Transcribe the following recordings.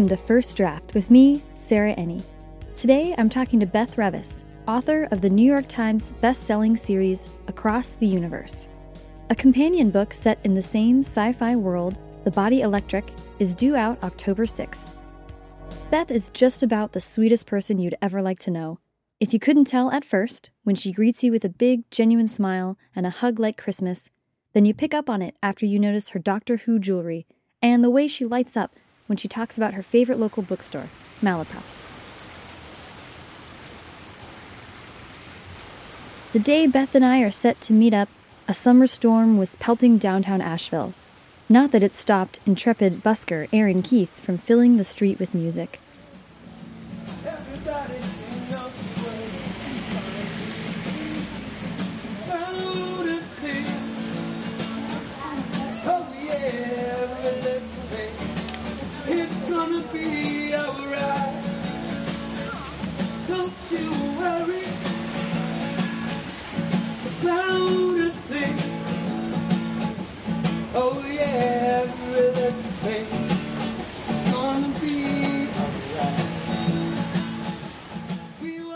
Welcome to First Draft with me, Sarah Enni. Today I'm talking to Beth Revis, author of the New York Times best-selling series Across the Universe. A companion book set in the same sci-fi world, The Body Electric, is due out October 6th. Beth is just about the sweetest person you'd ever like to know. If you couldn't tell at first, when she greets you with a big, genuine smile and a hug like Christmas, then you pick up on it after you notice her Doctor Who jewelry and the way she lights up when she talks about her favorite local bookstore, Malaprops. The day Beth and I are set to meet up, a summer storm was pelting downtown Asheville. Not that it stopped intrepid busker Aaron Keith from filling the street with music.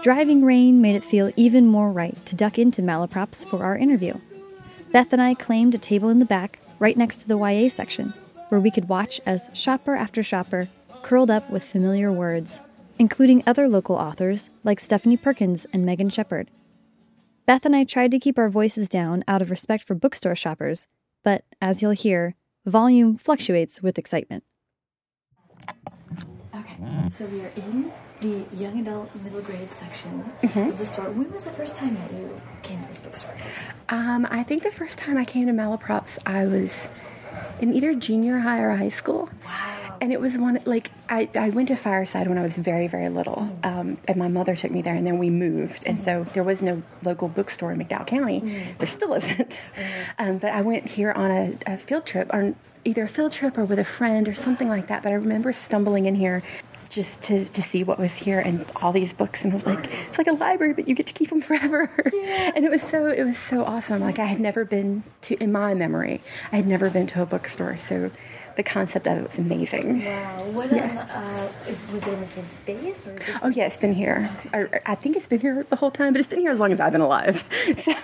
Driving rain made it feel even more right to duck into Malaprops for our interview. Beth and I claimed a table in the back, right next to the YA section, where we could watch as shopper after shopper curled up with familiar words, including other local authors like Stephanie Perkins and Megan Shepherd. Beth and I tried to keep our voices down out of respect for bookstore shoppers, but as you'll hear, volume fluctuates with excitement. Okay, so we are in the young adult middle grade section mm-hmm. of the store. When was the first time that you came to this bookstore? Um, I think the first time I came to Malaprops, I was in either junior high or high school. Wow. And it was one, like, I, I went to Fireside when I was very, very little. Mm-hmm. Um, and my mother took me there, and then we moved. And mm-hmm. so there was no local bookstore in McDowell County. Mm-hmm. There still isn't. Mm-hmm. Um, but I went here on a, a field trip, either a field trip or with a friend or something like that. But I remember stumbling in here just to, to see what was here and all these books and I was like it's like a library but you get to keep them forever yeah. and it was so it was so awesome like I had never been to in my memory I had never been to a bookstore so the concept of it was amazing. Wow. What yeah. um, uh, is, was it in the same space? Or oh, yeah, it's been here. Okay. I, I, think it's been here the whole time, but it's been here as long as I've been alive. So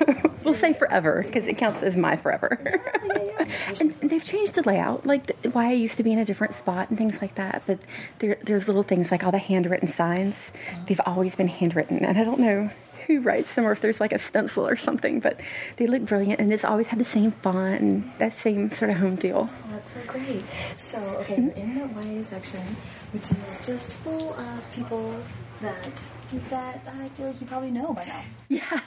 we'll say forever because it counts as my forever. Yeah, yeah, and they've changed the layout, like the, why I used to be in a different spot and things like that. But there, there's little things like all the handwritten signs. Oh. They've always been handwritten, and I don't know who writes them or if there's like a stencil or something, but they look brilliant and it's always had the same font and that same sort of home feel. Oh, that's so great. So, okay, mm-hmm. in the YA section, which is just full of people that that I feel like you probably know by now. Yeah.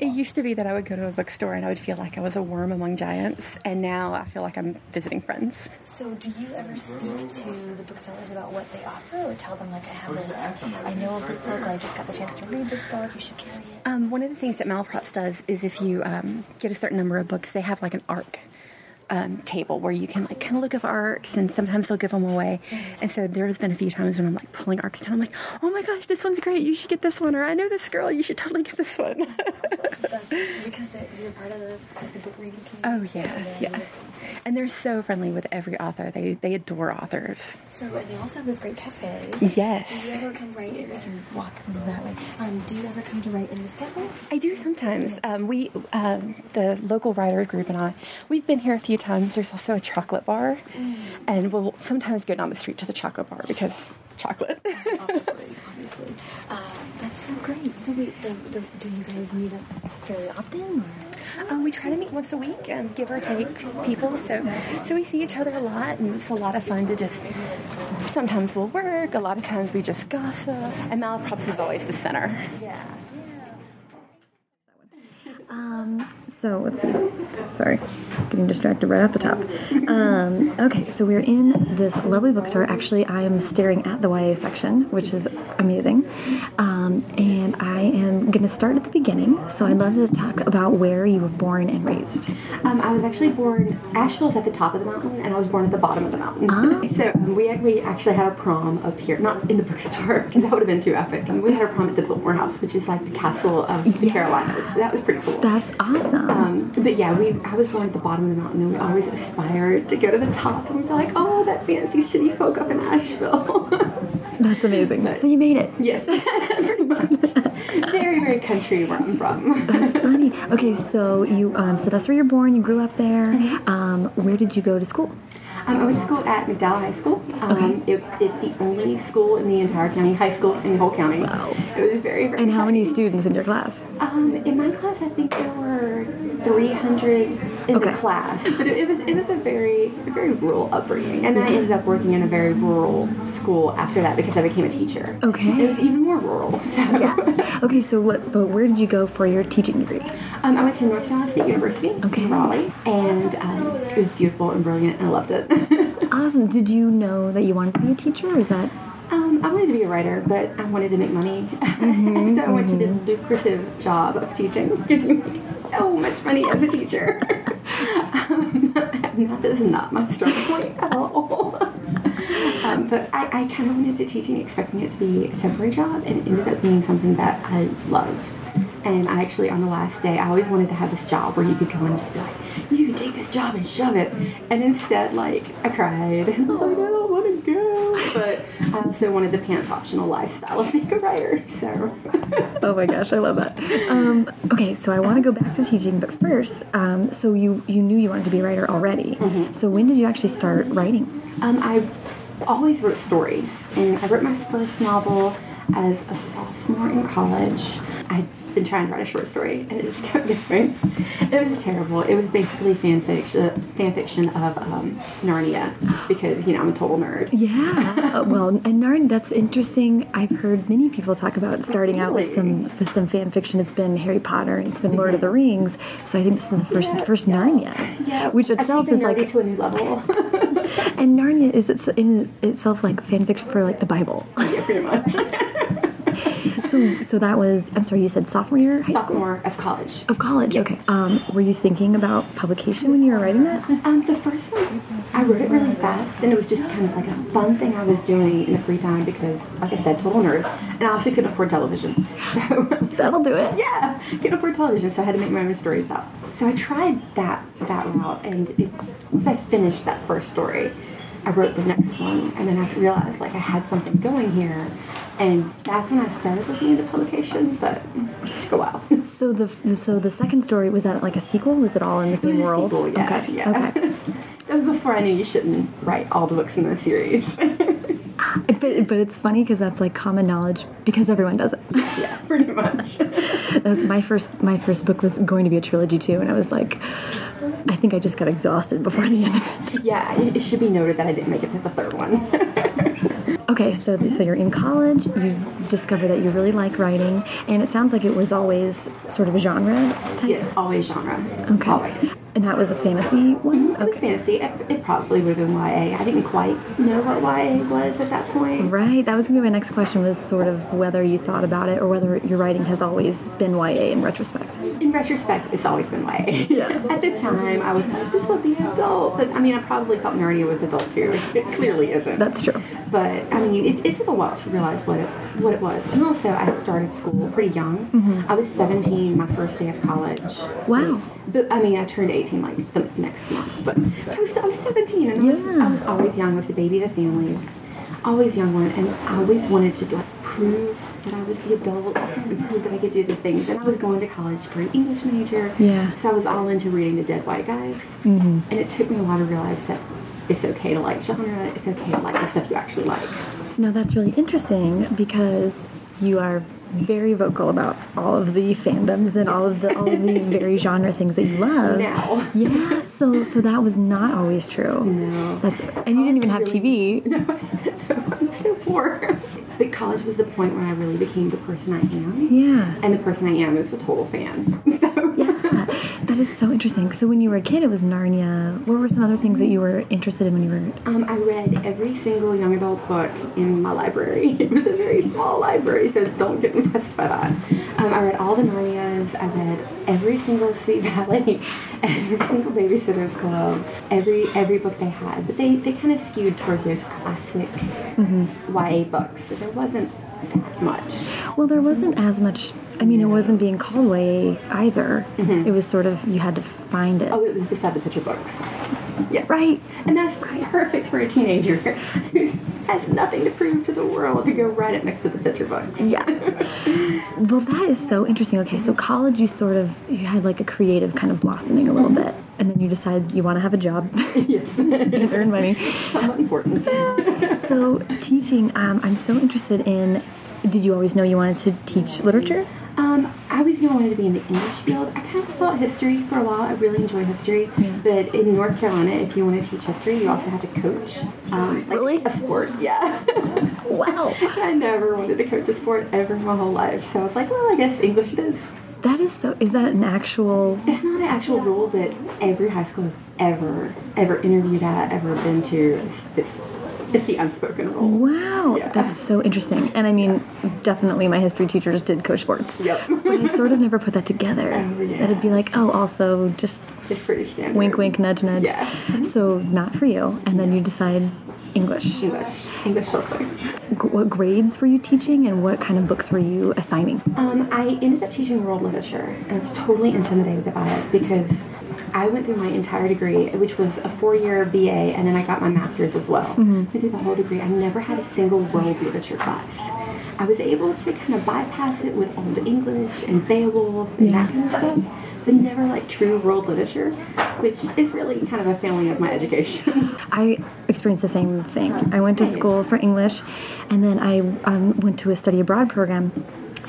It used to be that I would go to a bookstore and I would feel like I was a worm among giants, and now I feel like I'm visiting friends. So, do you ever speak to the booksellers about what they offer, or tell them like I have this, I know of this book, or I just got the chance to read this book, you should carry it? Um, one of the things that Malaprops does is if you um, get a certain number of books, they have like an arc um, table where you can like kind of look up arcs and sometimes they'll give them away. And so there's been a few times when I'm like pulling arcs down. I'm like, oh my gosh, this one's great. You should get this one. Or I know this girl. You should totally get this one. because you're part of the, the book reading community. Oh yeah, yeah. And they're so friendly with every author. They they adore authors. So and they also have this great cafe. Yes. Do you ever come write? We can walk that way. Um, do you ever come to write in this cafe? I do sometimes. Um, we um, the local writer group and I we've been here a few times. There's also a chocolate bar, mm. and we'll sometimes go down the street to the chocolate bar because chocolate. obviously, obviously. Uh, that's so great. So, wait, the, the, do you guys meet up fairly often? Um, we try to meet once a week, and give or take people. So, so we see each other a lot, and it's a lot of fun to just. Sometimes we'll work. A lot of times we just gossip, and Malaprops is always the center. Yeah. Um, so let's see. Sorry, getting distracted right off the top. Um, okay, so we're in this lovely bookstore. Actually, I am staring at the YA section, which is amazing. Um, and I am going to start at the beginning. So I'd love to talk about where you were born and raised. Um, I was actually born, Asheville's at the top of the mountain, and I was born at the bottom of the mountain. Ah. So we, we actually had a prom up here, not in the bookstore, because that would have been too epic. we had a prom at the Biltmore House, which is like the castle of the yeah. Carolinas. So that was pretty cool. That's awesome. Um, but yeah, we I was born at the bottom of the mountain, and we always aspired to go to the top, and we'd be like, oh, that fancy city folk up in Asheville. That's amazing. So you made it. yes, pretty much. very very country where I'm from. That's funny. Okay, so you um, so that's where you're born. You grew up there. Mm-hmm. Um, where did you go to school? Um, I went to school at McDowell High School. Um, it, it's the only school in the entire county, high school in the whole county. Wow. It was very, very And how many students in your class? Um, in my class, I think there were 300 in Okay. the class, but it, it was it was a very very rural upbringing, and then I ended up working in a very rural school after that because I became a teacher. Okay. it was even more rural. So. Yeah. Okay, so what? But where did you go for your teaching degree? Um, I went to North Carolina State University Okay. in Raleigh, and um, it was beautiful and brilliant, and I loved it. Awesome. Did you know that you wanted to be a teacher? Or is that Um, I wanted to be a writer, but I wanted to make money. Mm-hmm, so I went to the lucrative job of teaching because you make so much money as a teacher. um, that is not my strong point at all. um, but I, I kind of went into teaching expecting it to be a temporary job, and it ended up being something that I loved. And I actually, on the last day, I always wanted to have this job where you could go and just be like, you can take this job and shove it. And instead, like, I cried. And I was like, I don't want to go. But I also wanted the pants optional lifestyle of being a writer. So, Oh my gosh, I love that. Um, okay, so I want to go back to teaching, but first, um, so you you knew you wanted to be a writer already. So when did you actually start writing? um, I always wrote stories. And I wrote my first novel as a sophomore in college. I'd been trying to write a short story, and it just kept going. It was terrible. It was basically fan fiction, fan fiction of um, Narnia, because, you know, I'm a total nerd. Yeah. Uh, well, and Narn, that's interesting. I've heard many people talk about starting out with some with some fan fiction. It's been Harry Potter and it's been Lord of the Rings. So I think this is the first first Narnia, Yeah, which itself is like Narnia to a new level. and Narnia is it's in itself like fan fiction for like the Bible. yeah, pretty much. so so that was I'm sorry you said sophomore year high school Sophomore of college. of college. Okay. Um, were you thinking about publication when you were writing that? Um, the first one, I wrote it really fast, and it was just kind of like a fun thing I was doing in the free time because, like I said, total nerd, and I also couldn't afford television. So, That'll do it. yeah, couldn't afford television, so I had to make my own stories up. So I tried that that route, and it, once I finished that first story, I wrote the next one, and then I realized like I had something going here, and that's when I started looking into publication, but it took a while. So the so the second story was that like a sequel? Was it all in the It same world? sequel, yeah, okay. yeah. Okay. That was before I knew you shouldn't write all the books in the series. But but it's funny because that's like common knowledge because everyone does it. yeah, pretty much. That's my first my first book was going to be a trilogy too, and I was like, I think I just got exhausted before the end of it. yeah, it should be noted that I didn't make it to the third one. Okay, so so you're in college, you discover that you really like writing, and it sounds like it was always sort of a genre type. yes, always genre. Okay. Always. And that was a fantasy one. Mm-hmm, it was fantasy. It, it probably would have been YA. I didn't quite know what YA was at that point. Right. That was going to be my next question. Was sort of whether you thought about it or whether your writing has always been YA in retrospect. In retrospect, it's always been YA. Yeah. At the time, I was like, this will be adult. But I mean, I probably thought Narnia was adult too. It clearly isn't. That's true. But I mean, it, it took a while to realize what it what it was. And also, I started school pretty young. Mm-hmm. I was 17 my first day of college. Wow. But I mean, I turned 18 like the next month. But I was, I was 17, and I was, Yeah. I was always young. I was the baby of the family. Always young one, and I always wanted to like prove that I was the adult and prove that I could do the things. And I was going to college for an English major. Yeah. So I was all into reading the dead white guys. Mm-hmm. And it took me a while to realize that it's okay to like genre. It's okay to like the stuff you actually like. No, that's really interesting because you are very vocal about all of the fandoms and all of the all of the very genre things that you love. Now. Yeah, so so that was not always true. No. That's and you didn't even have TV. I'm so poor. But college was the point where I really became the person I am. Yeah. And the person I am is a total fan. So Yeah, that is so interesting. So when you were a kid, it was Narnia. What were some other things that you were interested in when you were? um, I read every single young adult book in my library. It was a very small library, so don't get impressed by that. Um, I read all the Narnias. I read every single Sweet Valley, every single Babysitter's Club, every every book they had. But they, they kind of skewed towards those classic YA books. So there wasn't that much. Well, there wasn't as much I mean, it wasn't being called YA either. It was sort of you had to find it. Mm-hmm. Oh, it was beside the picture books. Yeah. Right. And that's perfect for a teenager who has nothing to prove to the world to go right up next to the picture books. Yeah. well, that is so interesting. Okay, so college, you sort of you had like a creative kind of blossoming a little bit, and then you decide you want to have a job yes. and earn money. Somewhat important. So teaching, um, I'm so interested in. Did you always know you wanted to teach literature? Um, I always knew I wanted to be in the English field. I kind of thought history for a while. I really enjoy history. But in North Carolina, if you want to teach history, you also have to coach. Um, like Really? A sport, yeah. Wow. I never wanted to coach a sport ever in my whole life. So I was like, well, I guess English it is. That is so. Is that an actual? It's not an actual rule, but every high school I've ever, ever interviewed at, ever been to, it's, it's, it's the unspoken rule. Wow, Yeah. that's so interesting. And I mean, definitely my history teachers did coach sports. Yep. But I sort of never put that together. Oh, yeah. That'd be like, oh, also just It's pretty standard. wink, wink, nudge, nudge. Yeah. So not for you. And then you decide English. English. English shortly. G- what grades were you teaching, and what kind of books were you assigning? Um, I ended up teaching world literature, and I was totally intimidated by it because I went through my entire degree, which was a four-year BA, and then I got my master's as well. Went through the whole degree. I never had a single world literature class. I was able to kind of bypass it with Old English and Beowulf and Yeah. that kind of stuff, but never like true world literature, which is really kind of a failing of my education. I experienced the same thing. I went to school for English, and then I um, went to a study abroad program.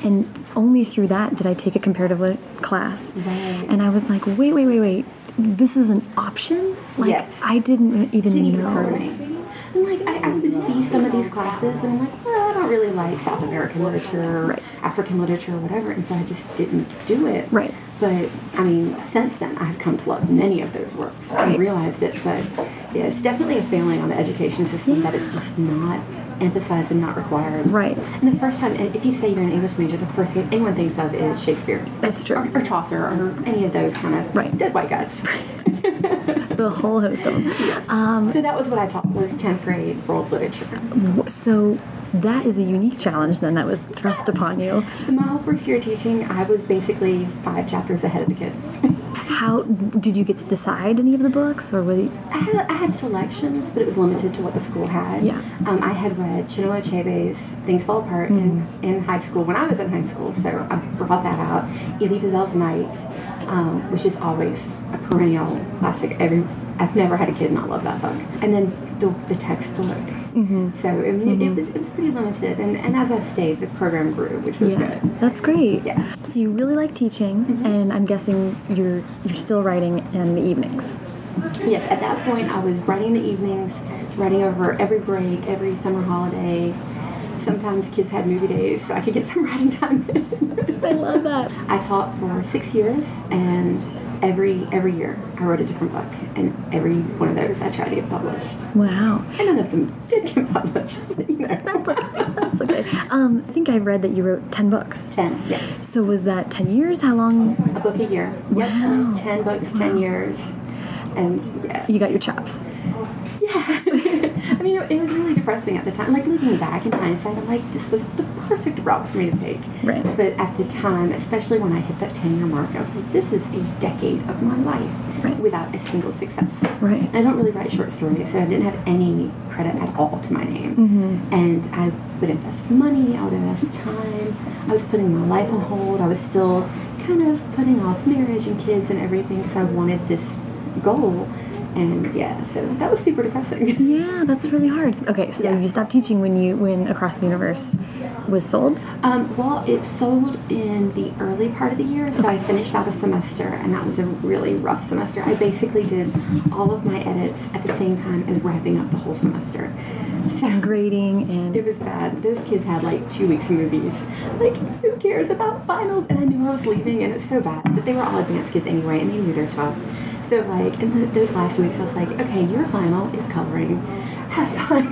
And only through that did I take a comparative lit class. Right. And I was like, wait, wait, wait, wait. This is an option? Like, Yes. I didn't even didn't know. And like I, I would see some of these classes and I'm like, well, I don't really like South American literature, or Right. African literature, or whatever, and so I just didn't do it. Right. But I mean, since then I've come to love many of those works. I realized it, but yeah, it's definitely a failing on the education system that it's just not emphasized and not required. Right. And the first time, if you say you're an English major, the first thing anyone thinks of is Shakespeare. That's true. Or, or Chaucer, or any of those kind of Right. dead white guys. The whole host of them. Um, So that was what I taught was 10th grade world literature. so that is a unique challenge then that was thrust upon you. So my whole first year teaching, I was basically five chapters ahead of the kids. How did you get to decide any of the books, or were you, I had, I had selections, but it was limited to what the school had. Yeah. Um, I had read Chinua Achebe's Things Fall Apart in, in high school when I was in high school, so I brought that out. Elie Wiesel's Night, um, which is always a perennial classic. Every I've never had a kid not love that book. And then the, the textbook. Mm-hmm. So I mean, it, was, it was pretty limited. And, and as I stayed, the program grew, which was yeah, good. that's great. Yeah. Mm-hmm. So you really like teaching, and I'm guessing you're you're still writing in the evenings. Yes, at that point I was writing in the evenings, writing over every break, every summer holiday. Sometimes kids had movie days, so I could get some writing time in. I love that. I taught for six years, and every every year I wrote a different book, and every one of those I tried to get published. Wow. And none of them did get published. You know, That's okay. That's okay. Um, I think I read that you wrote ten books. ten. Yes, So was that ten years? How long? a book a year. Wow. Yep, ten books, ten years, and yeah. You got your chops. Yeah. I mean, it, was really depressing at the time. Like, looking back in hindsight, I'm like, this was the perfect route for me to take. Right. But at the time, especially when I hit that 10 year mark, I was like, this is a decade of my life Right. without a single success. Right. And I don't really write short stories, so I didn't have any credit at all to my name. Mm-hmm. And I would invest money, I would invest time. I was putting my life on hold. I was still kind of putting off marriage and kids and everything because I wanted this goal. And yeah, so that was super depressing. Yeah, that's really hard. Okay, so Yeah. you stopped teaching when you when Across the Universe was sold. Um, well, it sold in the early part of the year, so I finished out a semester, and that was a really rough semester. I basically did all of my edits at the same time as wrapping up the whole semester. So Grading and it was bad. Those kids had like two weeks of movies. Like, who cares about finals? And I knew I was leaving, and it's so bad. But they were all advanced kids anyway, and they knew their stuff. So like, in the, those last weeks, I was like, okay, your final is coloring. Have fun.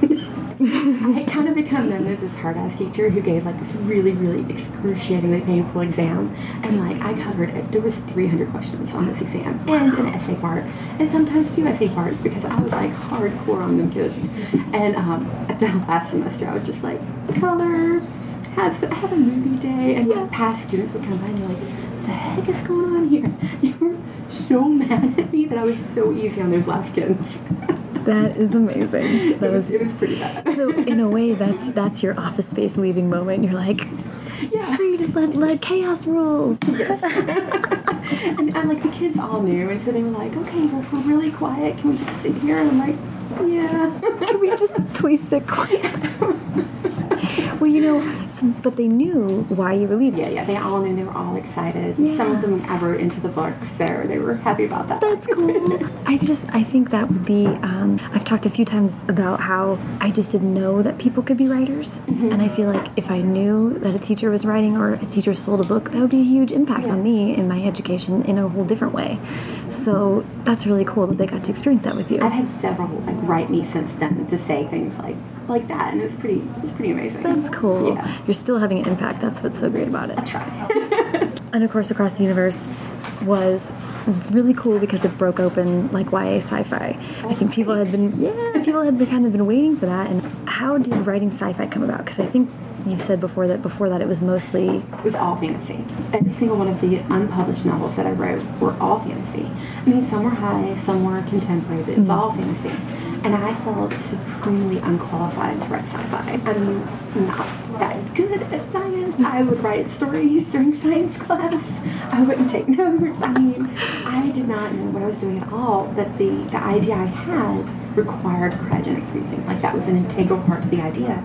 I kind of become known as this hard ass teacher who gave like this really, really excruciatingly painful exam. And like I covered it. There was 300 questions on this exam and an essay part, and sometimes two essay parts because I was like hardcore on them kids. And um, at the last semester, I was just like color. have have a movie day, and yeah. past students would come by and you're like, "What the heck is going on here?" You were so mad at me that I was so easy on those last kids. That is amazing. That it was, was, it was pretty bad. So in a way, that's that's your office space leaving moment. You're like, yeah. free to let, let chaos rules. Yes. and, and like the kids all knew, and so they were like, okay, well, if we're really quiet, can we just sit here? And I'm like, yeah. can we just please sit quiet? Well, you know, so, but they knew why you were leaving. Yeah, yeah, they all knew. They were all excited. Yeah. Some of them I wrote into the books, so they were happy about that. That's cool. I just, I think that would be. Um, I've talked a few times about how I just didn't know that people could be writers, mm -hmm. and I feel like if I knew that a teacher was writing or a teacher sold a book, that would be a huge impact yeah. on me in my education in a whole different way. So that's really cool that they got to experience that with you. I've had several like write me since then to say things like like that, and it was pretty it was pretty amazing. That's cool. Yeah. You're still having an impact. That's what's so great about it. I try. and of course, across the universe was really cool because it broke open like YA sci-fi. I think people had been yeah, people had been kind of been waiting for that. And how did writing sci-fi come about? Because I think you've said before that before that it was mostly it was all fantasy. Every single one of the unpublished novels that I wrote were all fantasy. I mean, some were high, some were contemporary, but it was mm -hmm. all fantasy. And I felt supremely unqualified to write sci-fi. I'm not that good at science. I would write stories during science class. I wouldn't take notes. I mean, I did not know what I was doing at all. But the the idea I had required cryogenic freezing. Like that was an integral part to the idea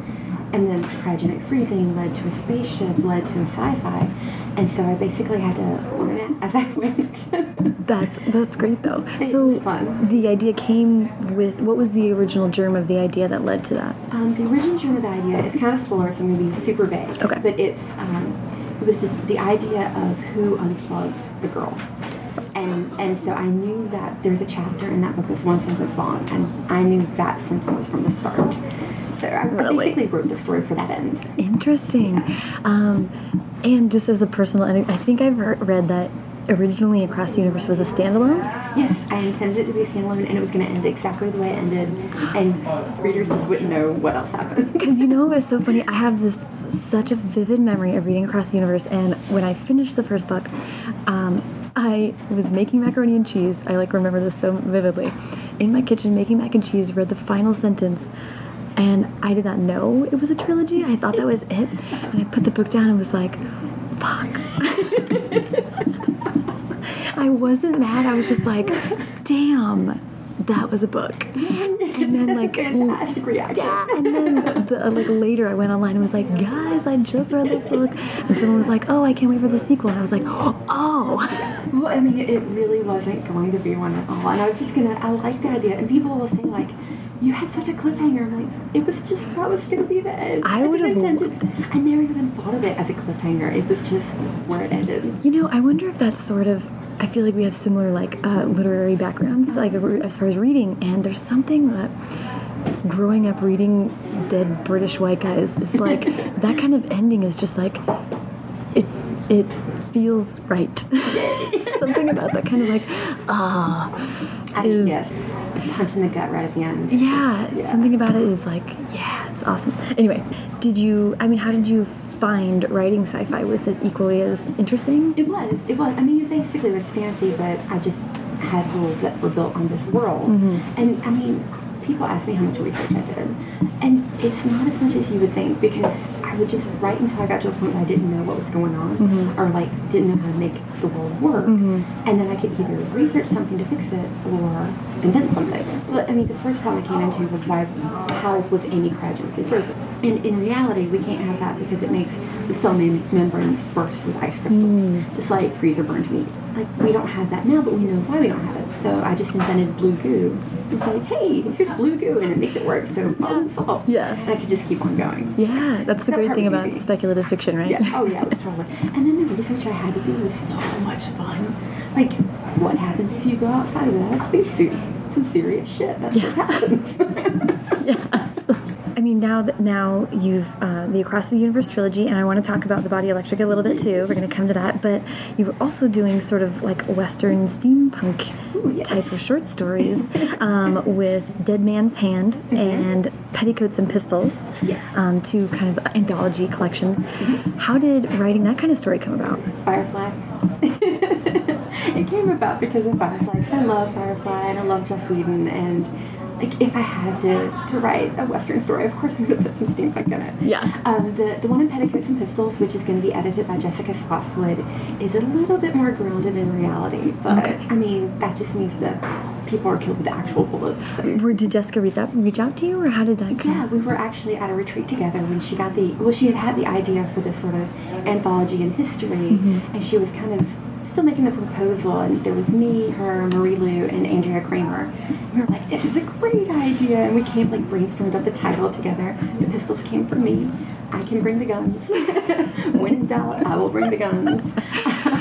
and then cryogenic freezing led to a spaceship, led to a sci-fi, and so I basically had to learn it as I went. that's that's great though. So the idea came with what was the original germ of the idea that led to that? Um, the original germ of the idea is kind of spoiler, so I'm going to be super vague. Okay. But it's um, it was just the idea of who unplugged the girl. And, and so I knew that there's a chapter in that book that's one sentence long, and I knew that sentence from the start. So I, really? basically wrote the story for that end. Interesting. Um, and just as a personal, I think I've read that originally Across the Universe was a standalone? Yes, I intended it to be a standalone and it was going to end exactly the way it ended and readers just wouldn't know what else happened. Because you know it was so funny, I have this such a vivid memory of reading Across the Universe and when I finished the first book, um, I was making macaroni and cheese, I like remember this so vividly, in my kitchen making mac and cheese, read the final sentence and I did not know it was a trilogy. I thought that was it. And I put the book down and was like, fuck. I wasn't mad. I was just like, damn, that was a book. And then like fantastic reaction. Yeah. And then the, uh, like later I went online and was like, guys, I just read this book. And someone was like, oh, I can't wait for the sequel. And I was like, oh. Well, I mean, it really wasn't going to be one at all. And I was just gonna, I like the idea. And people will say like, you had such a cliffhanger. Like, it was just that was gonna be the end. I, I would have intended. I never even thought of it as a cliffhanger. It was just where it ended. You know, I wonder if that's sort of. I feel like we have similar like uh, literary backgrounds, like as far as reading, and there's something that growing up reading dead British white guys is like that kind of ending is just like it it feels right. something about that kind of like ah uh, is yes punch in the gut right at the end. Yeah, yeah, something about it is like, yeah, it's awesome. Anyway, did you, I mean, how did you find writing sci-fi? Was it equally as interesting? It was, it was. I mean, it basically was fantasy, but I just had rules that were built on this world. Mm -hmm. And I mean, people ask me how much research I did. And it's not as much as you would think because I would just write until I got to a point where I didn't know what was going on mm -hmm. or like didn't know how to make the world work. Mm -hmm. And then I could either research something to fix it or invent something. So, I mean, the first problem I came into was why, how was Amy cryogenically frozen? And in reality, we can't have that because it makes the cell mem membranes burst with ice crystals, mm. just like freezer burned meat. Like, we don't have that now, but we know why we don't have it. So I just invented blue goo. It's like, hey, here's blue goo, and it makes it work. So problem solved. Yeah. And I could just keep on going. Yeah, that's the great great thing about easy. speculative fiction, right? Yeah. Oh yeah, it was totally. And then the research I had to do was so much fun. Like, what happens if you go outside without a spacesuit? Some serious shit. That's yeah. what happens. yes. I mean, now that now you've uh, the Across the Universe trilogy, and I want to talk about the Body Electric a little bit too. We're going to come to that, but you were also doing sort of like Western steampunk Ooh, yes. type of short stories um, with Dead Man's Hand Mm-hmm. and Petticoats and Pistols. Yes. Um, two kind of anthology collections. How did writing that kind of story come about? Firefly. it came about because of Firefly. Because I love Firefly and I love Joss Whedon. And like, if I had to, to write a Western story, of course I'm going to put some steampunk in it. Yeah. Um, the the one in Petticoats and Pistols, which is going to be edited by Jessica Spotswood, is a little bit more grounded in reality. But Okay. I mean, that just means that people are killed with actual bullets. So. Did Jessica reach out, reach out to you, or how did that come? Yeah, we were actually at a retreat together when she got the well, she had had the idea for this sort of anthology in history, and she was kind of still making the proposal. And there was me, her, Marie Lu, and Andrea Cremer. And we were like, "This is a great idea!" And we came like brainstormed up the title together. The pistols came from me. I can bring the guns. when in doubt, I will bring the guns.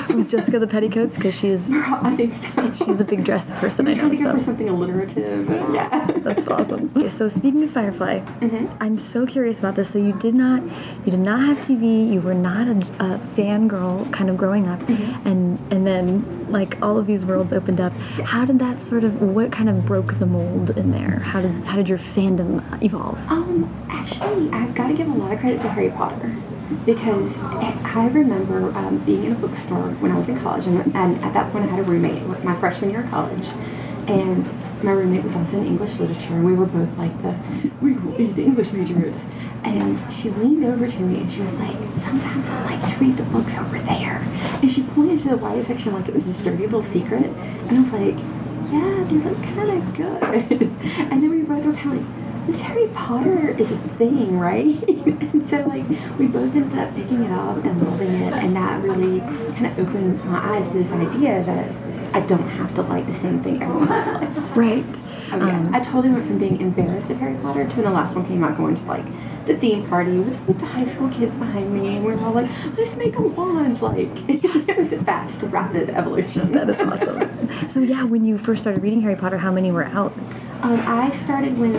Was Jessica the Petticoats? Because she's I think so. she's a big dress person. I I'm trying to know. go for So. something alliterative. Yeah. That's awesome. Okay, so speaking of Firefly, mm-hmm. I'm so curious about this. So you did not, you did not have TV. You were not a, a fangirl kind of growing up, mm-hmm. and and then like all of these worlds opened up. How did that sort of what kind of broke the mold in there? How did how did your fandom evolve? Um, actually, I've got to give a lot of credit to Harry Potter because I remember um, being in a bookstore when I was in college, and, and at that point I had a roommate, my freshman year of college, and my roommate was also in English literature, and we were both like the we will be the English majors. And she leaned over to me and she was like, "Sometimes I like to read the books over there," and she pointed to the YA section like it was this dirty little secret, and I was like, "Yeah, they look kind of good." and then we both were kind of like this Harry Potter is a thing, right? and so like we both ended up picking it up and loving it, and that really kind of opened my eyes to this idea that I don't have to like the same thing everyone else liked. Right. Yeah. Um, I totally went from being embarrassed of Harry Potter to when the last one came out, going to like the theme party with, with the high school kids behind me, and we're all like, "Let's make a wand!" Like it was a fast, rapid evolution. that is awesome. So yeah, when you first started reading Harry Potter, how many were out? Um, I started when,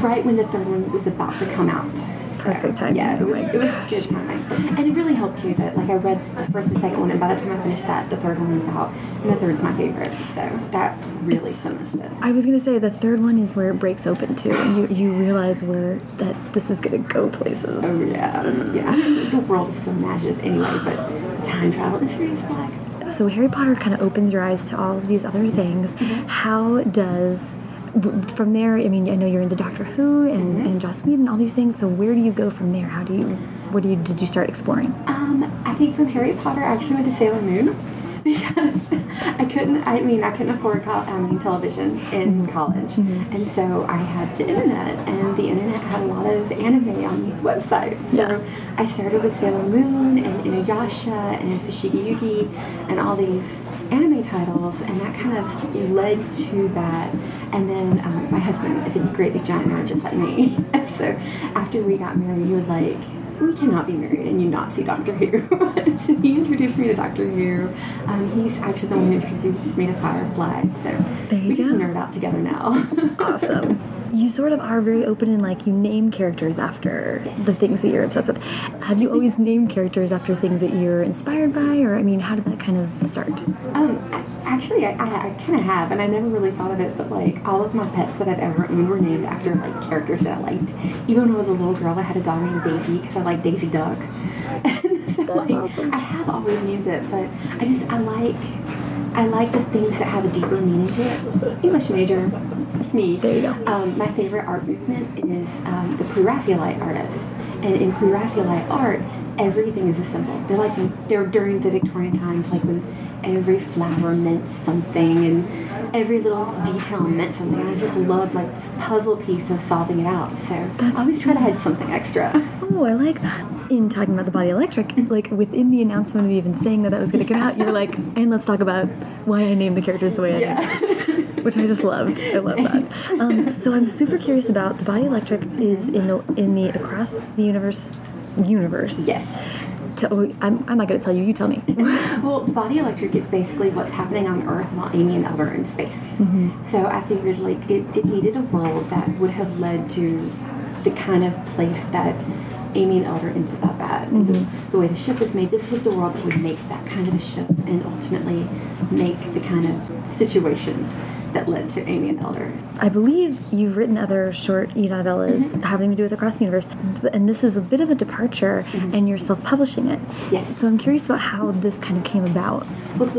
right when the third one was about to come out. Perfect timing. Yeah, it Oh was, my it was good time. And it really helped too that like I read the first and second one, and by the time I finished that, the third one was out, and the third's my favorite. So that really cemented it. I was gonna say the third one is where it breaks open too, and you you realize where that this is gonna go places. Oh yeah, mm. yeah. The world is so imaginative anyway, but time travel is serious flag. So Harry Potter kind of opens your eyes to all of these other things. Mm-hmm. How does from there? I mean, I know you're into Doctor Who and, mm-hmm. and Joss Whedon and all these things. So where do you go from there? How do you? What do you? Did you start exploring? Um, I think from Harry Potter, I actually went to Sailor Moon because I couldn't. I mean, I couldn't afford mean, um, television in mm-hmm. college, mm-hmm. and so I had the internet, and the internet had a lot of anime on websites. So Yeah. I started with Sailor Moon and Inuyasha and Fushigi Yugi and all these anime titles, and that kind of led to that. And then um, my husband is a great big giant nerd, just like me. so after we got married, he was like we cannot be married and you not see Doctor Who. so he introduced me to Doctor Who. Um, he's actually the one who introduced me to Firefly. So we just nerd out together now. Awesome. You sort of are very open and like you name characters after the things that you're obsessed with. Have you always named characters after things that you're inspired by, or I mean, how did that kind of start? um, I, actually, I, I, I kind of have, and I never really thought of it, but like all of my pets that I've ever owned were named after like characters that I liked. Even when I was a little girl, I had a dog named Daisy because I like Daisy Duck. And so, like, awesome. I have always named it, but I just I like I like the things that have a deeper meaning to it. English major, that's me. There you go. Um, my favorite art movement is um, the Pre-Raphaelite artist, and in Pre-Raphaelite art, everything is a symbol. They're like the, they're during the Victorian times, like when every flower meant something and every little detail meant something. And I just love like this puzzle piece of solving it out. So That's- I always try to add something extra. Oh, I like that. In talking about the body electric, like within the announcement of even saying that that was going to come out, you were like, and let's talk about why I named the characters the way I did. Which I just loved. I love that. Um, so I'm super curious about the body electric is in the in the across the universe universe. Yes. Oh, I'm, I'm not going to tell you. You tell me. Well, the body electric is basically what's happening on Earth while Amy and Elder are in space. So I figured like it, it needed a world that would have led to the kind of place that Amy and Elder into that at. Mm -hmm. the, the, way the ship was made, this was the world that would make that kind of a ship and ultimately make the kind of situations that led to Amy and Elder. I believe you've written other short e-novellas mm -hmm. having to do with Across the Universe, and this is a bit of a departure, mm -hmm. and you're self-publishing it. Yes. So I'm curious about how this kind of came about. Well,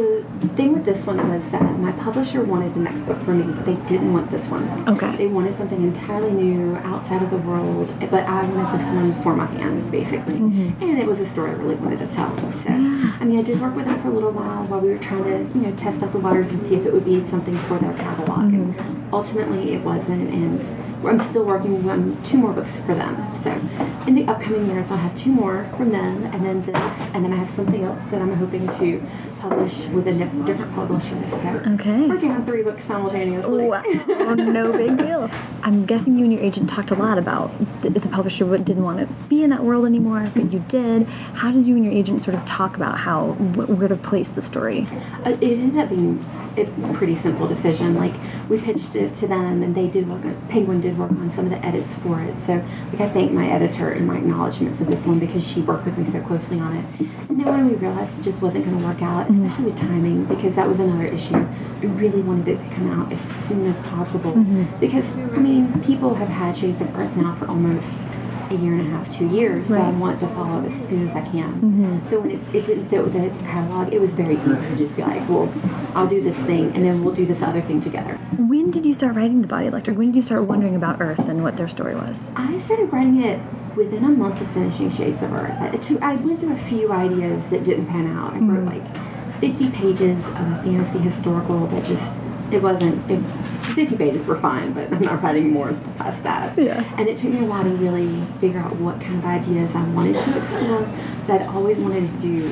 the thing with this one was that my publisher wanted the next book for me, but they didn't want this one. Okay. They wanted something entirely new, outside of the world, but I wanted this one for my hands, basically. Mm -hmm. And it was a story I really wanted to tell. So, yeah. I mean, I did work with them for a little while while we were trying to, you know, test out the waters and see if it would be something for their catalog. Mm -hmm. And ultimately, it wasn't. And I'm still working on two more books for them. So in the upcoming years, I'll have two more from them, and then this, and then I have something else that I'm hoping to publish with a different publisher. So okay. working on three books simultaneously. Wow, no big deal. I'm guessing you and your agent talked a lot about the, the publisher didn't want to be in that world anymore, but you did. How did you and your agent sort of talk about how where to place the story? Uh, it ended up being a pretty simple decision. Like we pitched it to them, and they did work on Penguin did work on some of the edits for it. So like I thank my editor in my acknowledgments of this one because she worked with me so closely on it. And then when we realized it just wasn't going to work out, mm-hmm. especially with timing, because that was another issue. We really wanted it to come out as soon as possible mm -hmm. because I mean people have had Shades of Earth now for almost a year and a half, two years. Right. So I want to follow as soon as I can. Mm -hmm. So when it, it didn't fit with the catalog, it was very easy to just be like, well, I'll do this thing and then we'll do this other thing together. When did you start writing The Body Electric? When did you start wondering about Earth and what their story was? I started writing it within a month of finishing Shades of Earth. I, I went through a few ideas that didn't pan out. I wrote mm -hmm. like 50 pages of a fantasy historical that just it wasn't, it, 50 pages were fine, but I'm not writing more past that. Yeah. And it took me a while to really figure out what kind of ideas I wanted to explore, but I'd always wanted to do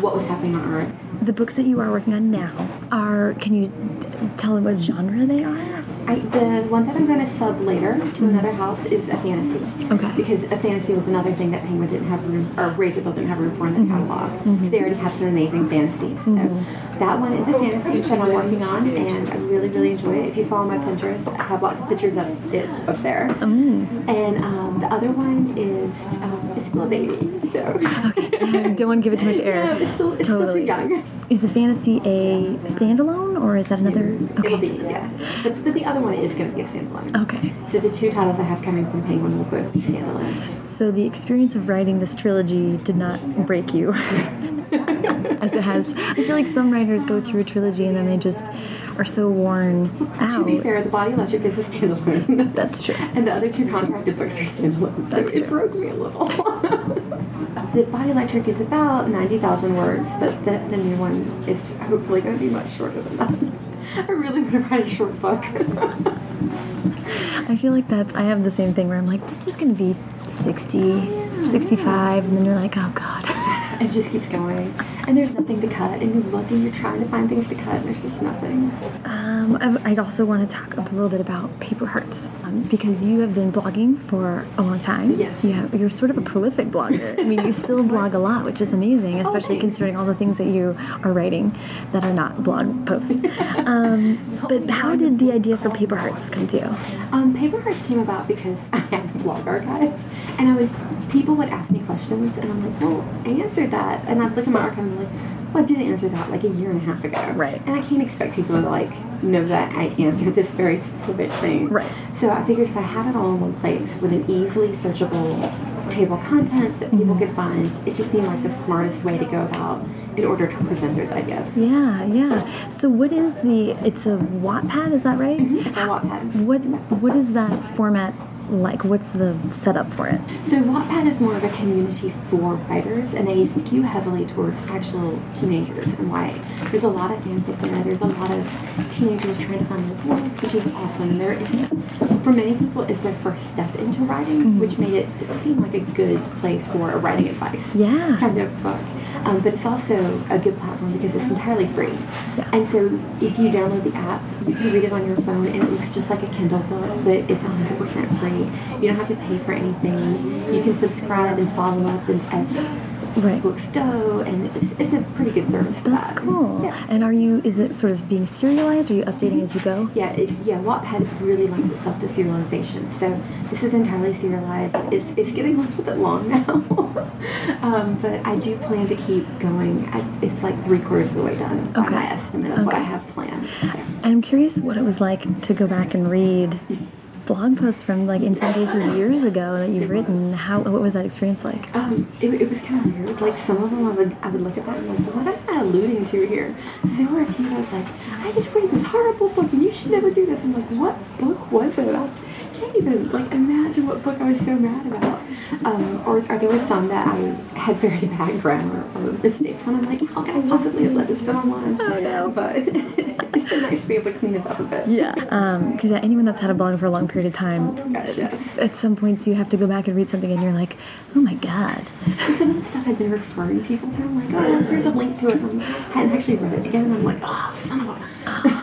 what was happening on Earth. The books that you are working on now are, can you tell what genre they are? I, the one that I'm going to sub later to mm -hmm. another house is a fantasy. Okay. Because a fantasy was another thing that Penguin didn't have room, or Razorbill didn't have room for in the mm -hmm. catalog. Mm -hmm. They already have some amazing fantasies. So mm-hmm. that one is a fantasy that I'm working on, and I really, really enjoy it. If you follow my Pinterest, I have lots of pictures of it up there. Mm. And um, the other one is um, it's still a baby, so. okay. Don't want to give it too much air. Yeah, it's still it's totally. still too young. Is the fantasy a standalone, or is that another? Okay. Be, yeah. But, but the other one is going to be a standalone. Okay. So the two titles I have coming from Penguin will both be standalones. So the experience of writing this trilogy did not break you, as it has. I feel like some writers go through a trilogy and then they just are so worn out. To be fair, The Body Electric is a standalone. That's true. and the other two contracted books are standalones. So That's it true. broke me a little. the Body Electric is about 90,000 words, but the, the new one is hopefully going to be much shorter than that. I really want to write a short book. I feel like that's, I have the same thing where I'm like, this is going to be 60, 65, and then you're like, oh God. It just keeps going. And there's nothing to cut, and you look and you're trying to find things to cut, and there's just nothing. Um, I also want to talk a little bit about Paper Hearts um, because you have been blogging for a long time. Yes. You have, you're sort of a prolific blogger. I mean, you still blog a lot, which is amazing, oh, especially oh, considering all the things that you are writing that are not blog posts. um, but how did the idea for Paper Hearts come to you? Um, Paper Hearts came about because I had a blog archive, and I was people would ask me questions, and I'm like, well, I answered that, and I'd look at my archive I'm like, well, I didn't answer that like a year and a half ago. Right. And I can't expect people to like know that I answered this very specific thing. Right. So I figured if I had it all in one place with an easily searchable table of contents that people mm -hmm. could find, it just seemed like the smartest way to go about in order to present those ideas. Yeah, yeah. So what is the? It's a Wattpad, is that right? Mm -hmm. It's a Wattpad. What What is that format like? What's the setup for it? So Wattpad is more of a community for writers, and they skew heavily towards actual teenagers and YA. There's a lot of fanfic there. There's a lot of teenagers trying to find their voice, which is awesome. There is, for many people, it's their first step into writing, mm -hmm. which made it, it seem like a good place for a writing advice yeah. kind of book. Um, but it's also a good platform because it's entirely free. Yeah. And so if you download the app, you can read it on your phone, and it looks just like a Kindle book, but it's 100% free. You don't have to pay for anything. You can subscribe and follow up and as Right. books go, and it's, it's a pretty good service for That's that. cool. Yeah. And are you? Is it sort of being serialized? Are you updating as you go? Yeah, it, yeah. Wattpad really lends itself to serialization. So this is entirely serialized. It's, it's getting a little bit long now, um, but I do plan to keep going. It's like three quarters of the way done by my estimate of what I have planned. So. I'm curious what it was like to go back and read blog posts from like in some cases years ago that you've written. How what was that experience like? Um, it, it was kind of weird. Like some of them, I would I would look at that and like, what am I alluding to here? there were a few that was like, I just read this horrible book, and you should never do this. I'm like, what book was it? I can't even like imagine what book I was so mad about. Um, or, or there was some that I had very bad grammar or mistakes, and I'm like, how can I possibly have let this go online? Oh, no. But it's been nice to be able to clean it up a bit. Yeah, because yeah, anyone that's had a blog for a long period of time, Gosh, yes. at some points you have to go back and read something, and you're like, oh my god. And some of the stuff I've been referring people to, I'm like, oh, here's a link to it. And I hadn't actually read it again, and I'm like, oh, son of a.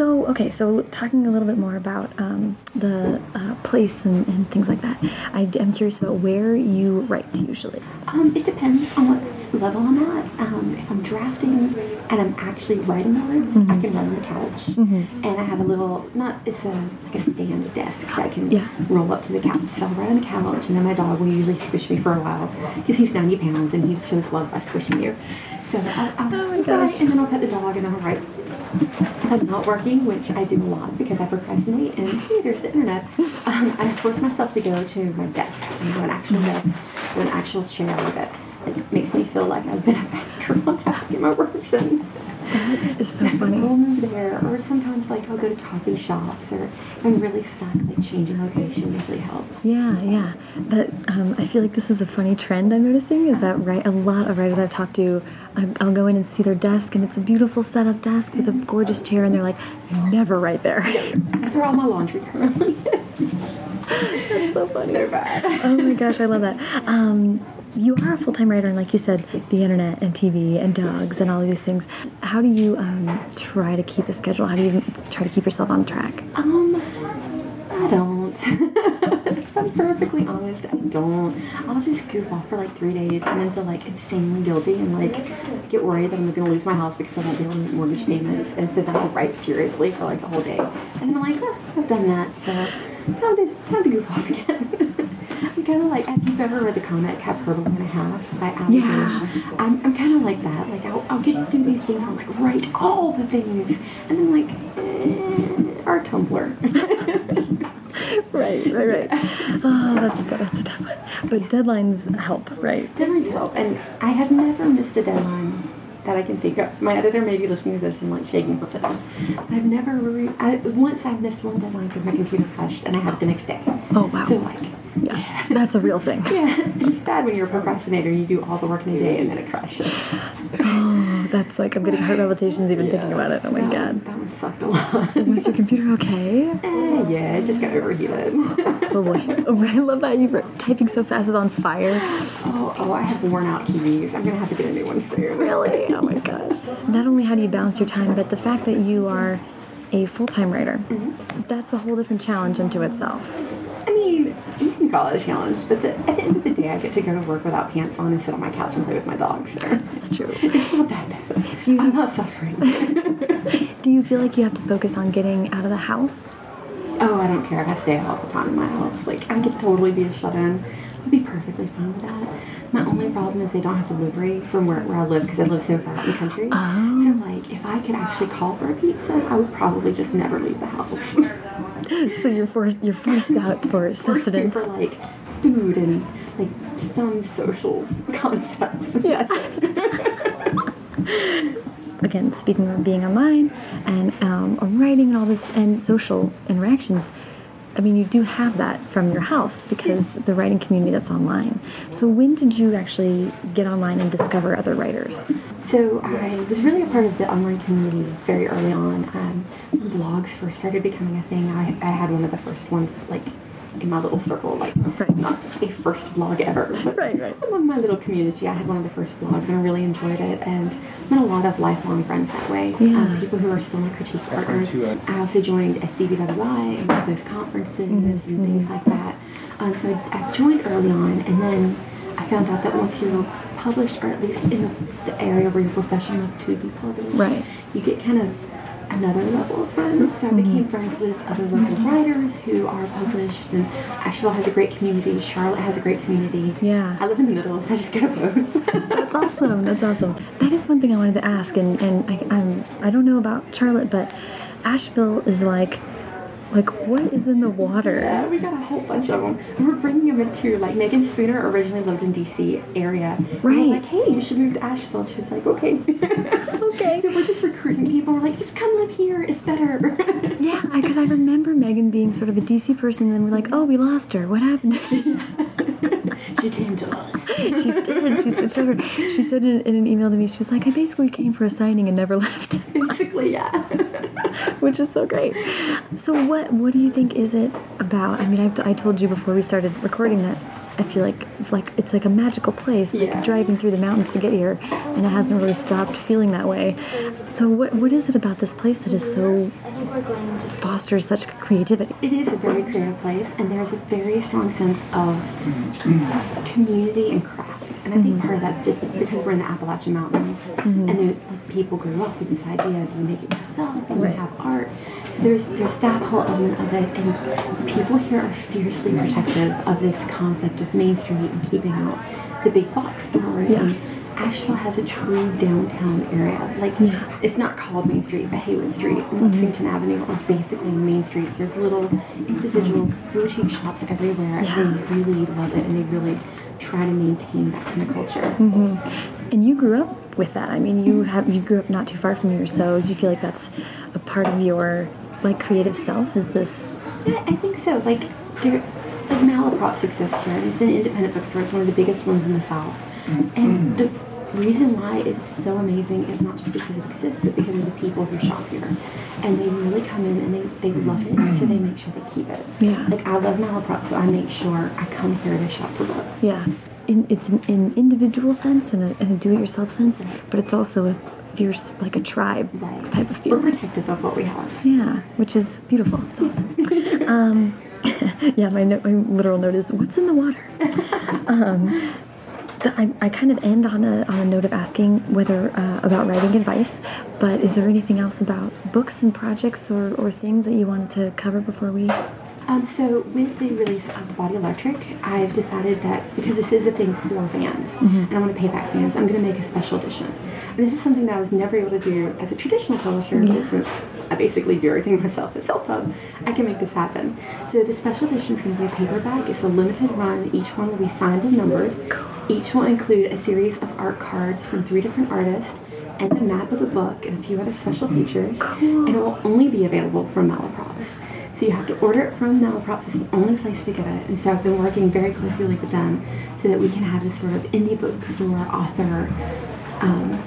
So okay, so talking a little bit more about um, the uh, place and, and things like that, I, am curious about where you write usually. Um, it depends on what level I'm at. Um, if I'm drafting and I'm actually writing words, I can run on the couch, and I have a little not it's a like a stand desk that I can Yeah. roll up to the couch. So I'll write on the couch, and then my dog will usually squish me for a while because he's 90 pounds and he shows love by squishing you. So I'll, I'll Oh my write, and then I'll pet the dog, and then I'll write. I'm not working, which I do a lot because I procrastinate, and hey, there's the internet, um, I force myself to go to my desk, and to an actual desk, to an actual chair that like, makes me feel like I've been a bad girl and have to get my in. It's so funny. I'll move there, or sometimes like I'll go to coffee shops, or if I'm really stuck, like changing location usually helps. Yeah, yeah. But um, I feel like this is a funny trend I'm noticing. Is that right? A lot of writers I've talked to, I'm- I'll go in and see their desk, and it's a beautiful setup desk with a gorgeous chair, and they're like, never write there." That's where all my laundry currently is. That's so funny. so bad. oh my gosh, I love that. Um, you are a full time writer, and like you said, the internet and TV and dogs and all of these things. How do you um, try to keep a schedule? How do you try to keep yourself on track? Um, I don't. I'm perfectly honest, I don't. I'll just goof off for like three days and then feel like insanely guilty and like get worried that I'm gonna lose my house because I won't be able to make mortgage payments. And so then I'll write furiously for like a whole day. And then I'm like, oh, I've done that, so time to time to goof off again. Kind of like, if you've ever read the comic Hyperbole and a Half by Allie Yeah. Brosh, I'm, I'm kind of like that. Like, I'll, I'll get through these things, I'm like, write all the things. And then, like, eh, our Tumblr. Right, right, right. Oh, that's that's a tough one. But deadlines help, right? Deadlines help, and I have never missed a deadline that I can think of. My editor may be listening to this and like shaking her fist. I've never. Re- I, once I missed one deadline because my computer crashed, and I had the next day. Oh, wow. So like, Yeah, that's a real thing. yeah, it's bad when you're a procrastinator you do all the work in a day and then it crashes. Oh, that's like I'm getting heart palpitations even thinking about it. Oh my that, god. that one sucked a lot. Was your computer okay? Eh, yeah, it just got overheated. Oh boy. Oh, I love that you were typing so fast it's on fire. oh, oh, I have worn out keys. I'm gonna have to get a new one soon. Really? Oh my gosh. Not only how do you balance your time, but the fact that you are a full-time writer, that's a whole different challenge unto itself. I mean, you can call it a challenge, but the, at the end of the day, I get to go to work without pants on and sit on my couch and play with my dog. So It's true. it's not that bad. Do you- I'm not suffering. Do you feel like you have to focus on getting out of the house? oh, I don't care if I stay all the time in my house. Like, I could totally be a shut-in. I'd be perfectly fine with that. My only problem is they don't have delivery from where, where I live because I live so far out in the country. Oh. So, like, if I could actually call for a pizza, I would probably just never leave the house. So you're forced you're forced out for sustenance. for like food and like some social concepts. Yeah. Again, speaking of being online and um, writing and all this and social interactions, I mean, you do have that from your house because the writing community that's online. So when did you actually get online and discover other writers? So I was really a part of the online community very early on. Um, blogs first started becoming a thing. I, I had one of the first ones like in my little circle, like Right. not a first blog ever, but Right, right. among my little community, I had one of the first blogs and I really enjoyed it and met a lot of lifelong friends that way. Yeah. Um, people who are still my critique partners. I also joined SCBWI and went to those conferences Mm-hmm. and things like that. Um, so I, I joined early on and then I found out that once you're published, or at least in the, the area where you're professional enough to be published, Right. you get kind of another level of friends. So I mm-hmm. became friends with other local writers who are published, and Asheville has a great community. Charlotte has a great community. Yeah. I live in the middle, so I just go to both. That's awesome. That's awesome. That is one thing I wanted to ask, and and I I'm, I don't know about Charlotte, but Asheville is like like what is in the water? Yeah, we got a whole bunch of them. And we're bringing them into, like, Meagan Spooner originally lived in D.C. area. And we're Right. like, hey, you should move to Asheville. She was like, okay. Okay. so we're just recruiting people. We're like, just come live here. It's better. Yeah, because I, remember Meagan being sort of a DC person, and then we're like, oh, we lost her. What happened? she came to us. she did. She switched over. She said in, in an email to me, she was like, I basically came for a signing and never left, Basically, yeah. which is so great. So what what do you think is it about? I mean, I, I told you before we started recording that I feel like like it's like a magical place. Like Yeah. driving through the mountains to get here, and it hasn't really stopped feeling that way. So what what is it about this place that is so fosters such creativity? It is a very creative place, and there's a very strong sense of community and craft. And I think part of mm-hmm. that's just because we're in the Appalachian Mountains, and mm-hmm. there, like, people grew up with this idea of you make it yourself and Right. you have art. There's there's that whole element of it, and people here are fiercely protective of this concept of Main Street and keeping out the big box stores. Yeah. Asheville has a true downtown area. Like Yeah. it's not called Main Street, but Haywood Street and Lexington Avenue are basically main streets. There's little individual boutique shops everywhere. Yeah. And they really love it and they really try to maintain that kind of culture. Mm-hmm. And you grew up with that. I mean, you mm-hmm. have you grew up not too far from here, so do you feel like that's a part of your like creative self? Is this? Yeah, I think so. Like there like Malaprops exists here and it's an independent bookstore. It's one of the biggest ones in the South. And mm-hmm. the reason why it's so amazing is not just because it exists, but because of the people who shop here. And they really come in and they, they love it, so they make sure they keep it. Yeah. Like I love Malaprops, so I make sure I come here to shop for books. Yeah, in, it's an, an individual sense and a, and a do-it-yourself sense, but it's also a fierce, like a tribe Right. type of feel. We're protective of what we have. Yeah, which is beautiful. It's awesome. um, yeah, my, note, my literal note is, "What's in the water?" um, the, I, I kind of end on a on a note of asking whether uh, about writing advice, but is there anything else about books and projects or, or things that you wanted to cover before we? Um, so with the release of Body Electric, I've decided that because this is a thing for fans, and I want to pay back fans, I'm going to make a special edition. And this is something that I was never able to do as a traditional publisher, Yeah. but since I basically do everything myself at Self-Pub, I can make this happen. So the special edition is going to be a paperback. It's a limited run. Each one will be signed and numbered. Each will include a series of art cards from three different artists and a map of the book and a few other special features. Cool. And it will only be available from Malaprops. So you have to order it from Malaprops. It's the only place to get it. And so I've been working very closely with them so that we can have this sort of indie bookstore author um,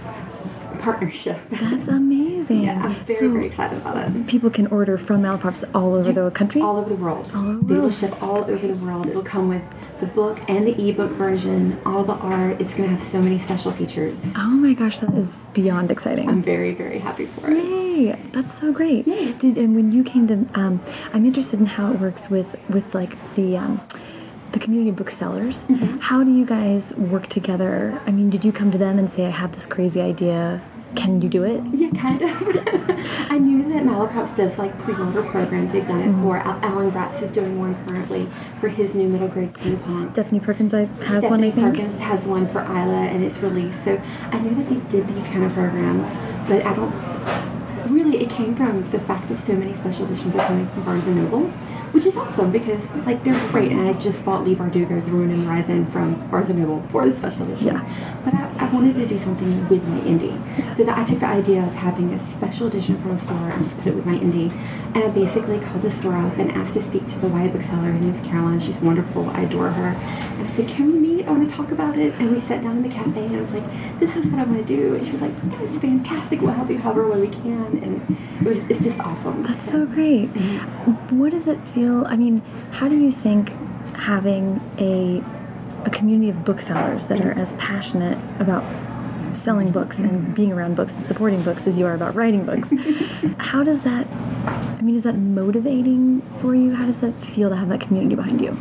partnership. That's amazing. yeah, I'm very, so very excited about it. people can order from Malaprops all over the country. All over the world. All over the They will world. ship all over the world. It'll come with the book and the ebook version, all the art. It's going to have so many special features. oh my gosh, that is beyond exciting. I'm very, very happy for it. Yay! That's so great. Yay. Did and when you came to, um, I'm interested in how it works with with like the um, the community booksellers. Mm-hmm. How do you guys work together? I mean, did you come to them and say, "I have this crazy idea. Can you do it?" Yeah, kind of. I knew that Malaprops does like pre-order programs. They've done it Mm-hmm. for Alan Gratz is doing one currently for his new middle grade steampunk. Stephanie Perkins I, has Stephanie one, I think. Perkins has one for Isla and it's released. So I knew that they did these kind of programs, but I don't. Really, it came from the fact that so many special editions are coming from Barnes and Noble, which is awesome because like they're great. And I just bought Leigh Bardugo's Ruin and Rising from Barnes and Noble for the special edition. Yeah. But I, I wanted to do something with my indie, so that I took the idea of having a special edition from a store and just put it with my indie. And I basically called the store up and asked to speak to the YA bookseller. Her name's Caroline. She's wonderful. I adore her. And I said, "Can we meet? I want to talk about it." And we sat down in the cafe, and I was like, "This is what I want to do." And she was like, "That's fantastic. We'll help you however way we can." And it was it's just awesome. That's so great. Mm-hmm. What does it feel? I mean, how do you think having a a community of booksellers that are as passionate about selling books and mm-hmm. being around books and supporting books as you are about writing books, how does that? I mean, is that motivating for you? How does that feel to have that community behind you?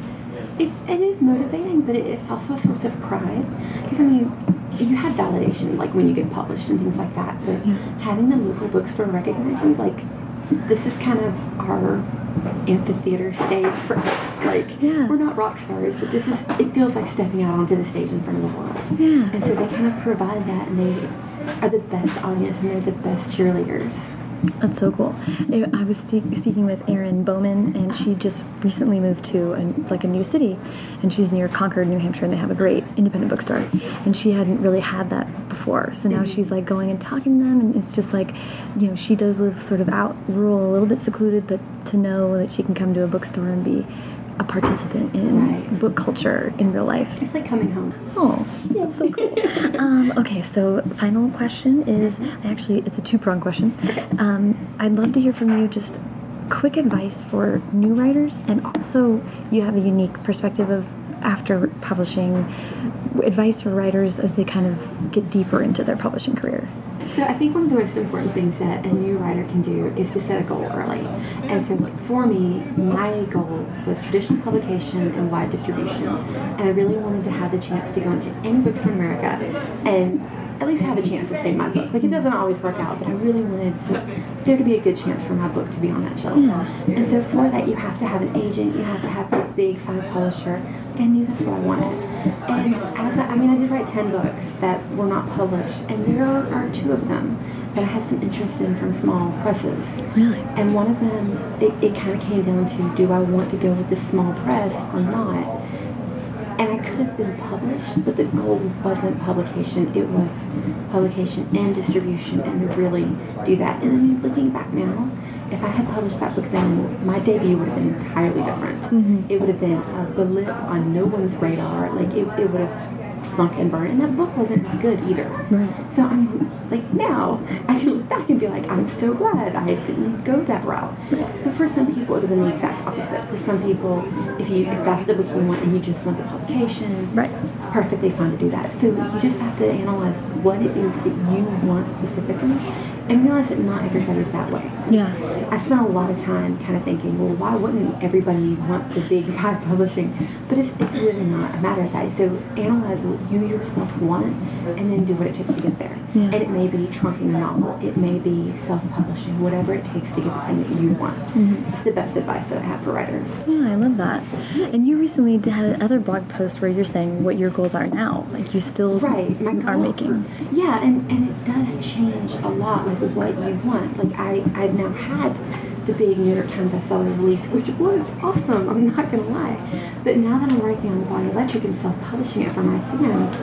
it, it is motivating, but it's also a source of pride. Because I mean, you have validation like when you get published and things like that, but Yeah. having the local bookstore recognize you, like this is kind of our amphitheater stage for us. Like Yeah. we're not rock stars, but this is it feels like stepping out onto the stage in front of the world. Yeah. And so they kind of provide that, and they are the best audience, and they're the best cheerleaders. That's so cool. I was speaking with Erin Bowman, and she just recently moved to a, like a new city, and she's near Concord, New Hampshire, and they have a great independent bookstore, and she hadn't really had that before. So now mm-hmm. she's like going and talking to them, and it's just like, you know, she does live sort of out rural, a little bit secluded, but to know that she can come to a bookstore and be a participant in Right. book culture in real life. It's like coming home. Oh, that's so cool. um, okay, so final question is actually it's a two prong question. Um, I'd love to hear from you just quick advice for new writers, and also you have a unique perspective of after publishing advice for writers as they kind of get deeper into their publishing career. So I think one of the most important things that a new writer can do is to set a goal early. And so for me, my goal was traditional publication and wide distribution. And I really wanted to have the chance to go into any bookstore in America and at least have a chance to save my book. Like it doesn't always work out, but I really wanted to there to be a good chance for my book to be on that shelf. And so for that you have to have an agent, you have to have a big five publisher. Like I knew that's what I wanted. And I, I mean I did write ten books that were not published and there are two of them that I had some interest in from small presses. Really? And one of them, it, it kind of came down to do I want to go with this small press or not? And I could have been published, but the goal wasn't publication, it was publication and distribution and to really do that. And I mean, looking back now, if I had published that book then, my debut would have been entirely different. Mm-hmm. It would have been a blip on no one's radar. Like, it, it would have sunk and burned. And that book wasn't as good either. Right. So I'm like now I can look back and be like, I'm so glad I didn't go that route. But for some people, it would have been the exact opposite. For some people, if you if that's the book you want and you just want the publication, Right. it's perfectly fine to do that. So you just have to analyze what it is that you want specifically, and realize that not everybody's that way. Yeah. I spent a lot of time kind of thinking, well, why wouldn't everybody want the big five publishing? But it's, it's really not a matter of that. So analyze what you yourself want and then do what it takes to get there. Yeah. And it may be trunking a novel, it may be self publishing, whatever it takes to get the thing that you want. Mm-hmm. It's the best advice that I have for writers. Yeah, I love that. And you recently did- had another blog post where you're saying what your goals are now. Like you still Right, my are goal- making. Yeah, and, and it does change a lot with what you want. Like I, I've now had the big New York Times bestseller release, which was awesome. I'm not gonna lie. But now that I'm working on the Body Electric and self-publishing it for my fans,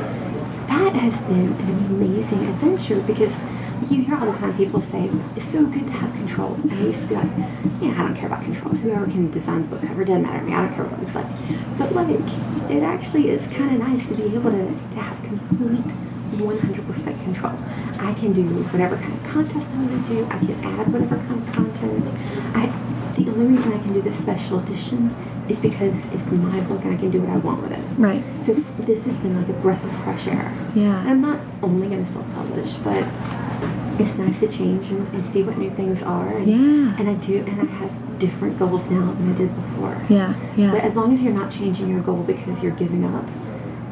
that has been an amazing adventure because you hear all the time people say it's so good to have control. And I used to be like, yeah, I don't care about control. Whoever can design the book cover doesn't matter to me. I don't care what it looks like. But like, it actually is kind of nice to be able to to have complete 100% control. I can do whatever kind of contest I want to do. I can add whatever kind of content. I the only reason I can do this special edition is because it's my book and I can do what I want with it. Right. So this has been like a breath of fresh air. Yeah. And I'm not only going to self-publish, but it's nice to change and, and see what new things are. And, Yeah. And I do, and I have different goals now than I did before. Yeah. Yeah. But as long as you're not changing your goal because you're giving up,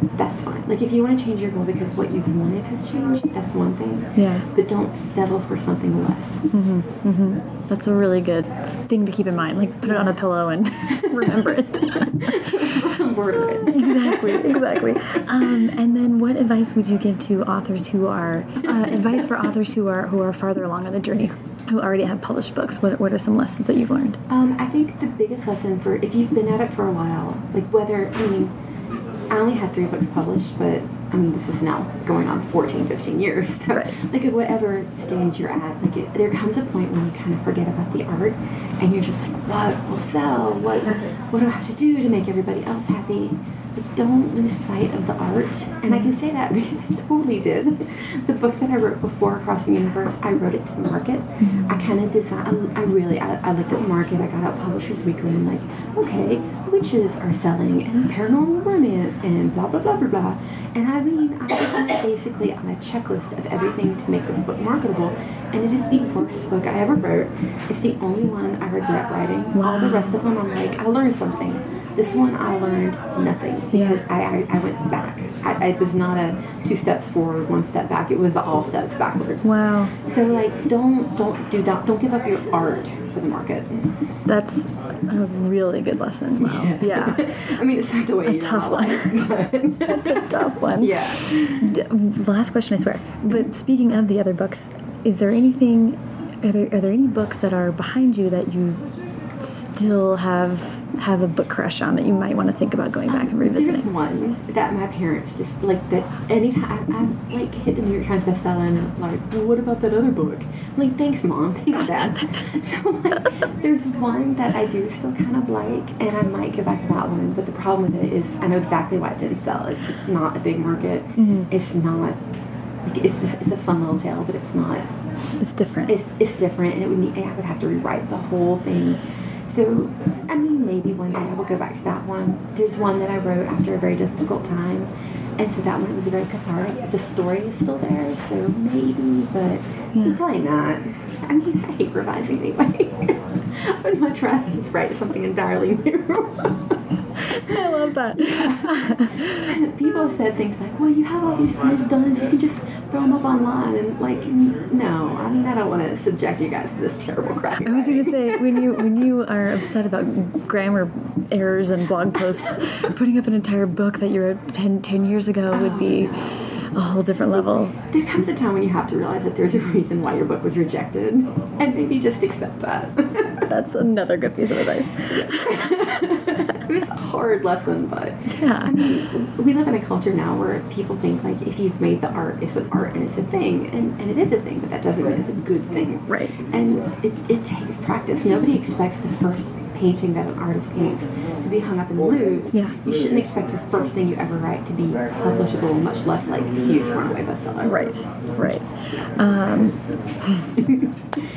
that's fine. Like if you want to change your goal because what you've wanted has changed, that's one thing. Yeah. But don't settle for something less. Mm-hmm. Mm-hmm. That's a really good thing to keep in mind. Like put it on a pillow and remember it. Word. exactly, exactly. Um, and then, what advice would you give to authors who are uh, advice for authors who are who are farther along on the journey, who already have published books? What What are some lessons that you've learned? Um, I think the biggest lesson for if you've been at it for a while, like whether I mean, I only have three books published, but I mean this is now going on 14, 15 years. So Right. like at whatever stage you're at, like it, there comes a point when you kind of forget about the art, and you're just like, what will sell? What what do I have to do to make everybody else happy? But don't lose sight of the art. And I can say that because I totally did. The book that I wrote before Across the Universe, I wrote it to the market. Mm-hmm. I kind of designed, um, I really, I, I looked at the market, I got out Publishers Weekly and like, okay, witches are selling and paranormal romance and blah, blah, blah, blah, blah. And I mean, I was basically on a checklist of everything to make this book marketable. And it is the worst book I ever wrote. It's the only one I regret writing. All the rest of them, I'm like, I learned something. This one I learned nothing because I, I, I went back. I, it was not a two steps forward, one step back. It was all steps backwards. Wow. So like, don't don't do that. Don't give up your art for the market. That's a really good lesson. Wow. Yeah. I mean, it's not the way A you tough one. That's a tough one. yeah. D- Last question, I swear. But speaking of the other books, is there anything? Are there are there any books that are behind you that you still have have a book crush on that you might want to think about going back and revisiting? There's one that my parents just like that anytime I, I like hit the New York Times bestseller and they're like, well, what about that other book? I'm like, thanks, mom, thanks, dad. so like, there's one that I do still kind of like, and I might go back to that one. But the problem with it is, I know exactly why it didn't sell. It's, it's not a big market. Mm-hmm. It's not. Like, it's a, it's a fun little tale, but it's not It's different. it's, it's different and it would mean I would have to rewrite the whole thing. So, I mean, maybe one day I will go back to that one. There's one that I wrote after a very difficult time, and so that one was very cathartic. The story is still there, so maybe, but Yeah. probably not. I mean, I hate revising anyway. I would much rather just write something entirely new. I love that. People have said things like, well, you have all these things done, so you can just throw them up online. And, like, no. I mean, I don't want to subject you guys to this terrible crap. I was going to say when you when you are upset about grammar errors and blog posts, putting up an entire book that you wrote 10, 10 years ago would be a whole different level. There comes a time when you have to realize that there's a reason why your book was rejected, and maybe just accept that. That's another good piece of advice. it was a hard lesson, but Yeah. I mean, we live in a culture now where people think like if you've made the art, it's an art and it's a thing, and, and it is a thing, but that doesn't mean it's a good thing. Right. And it, it takes practice. Nobody expects the first painting that an artist paints to be hung up in the Louvre. Yeah. You shouldn't expect your first thing you ever write to be publishable, much less like a huge runaway bestseller. Right, right. Um,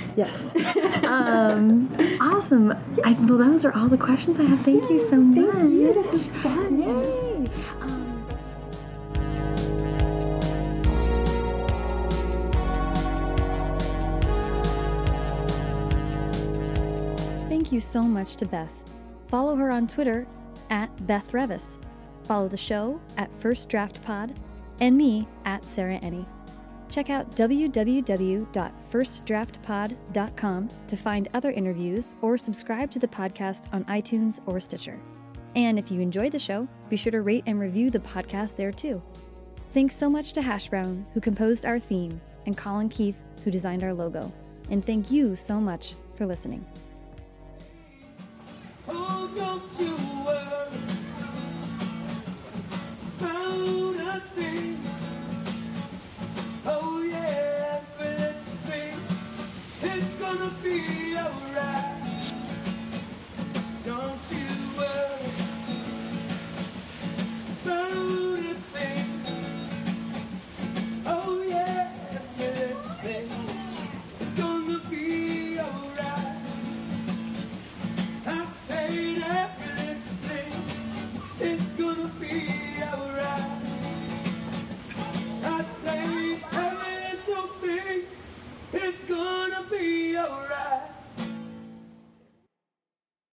yes. Um, awesome. I, well, those are all the questions I have. Thank you so much. Thank you. This was fun. Yay. Thank you so much to Beth. Follow her on Twitter at Beth Revis. Follow the show at First Draft Pod and me at Sarah Enni. Check out www.firstdraftpod.com to find other interviews or subscribe to the podcast on iTunes or Stitcher. And if you enjoyed the show, be sure to rate and review the podcast there too. Thanks so much to Hash Brown, who composed our theme, and Colin Keith, who designed our logo. And thank you so much for listening. Oh, don't you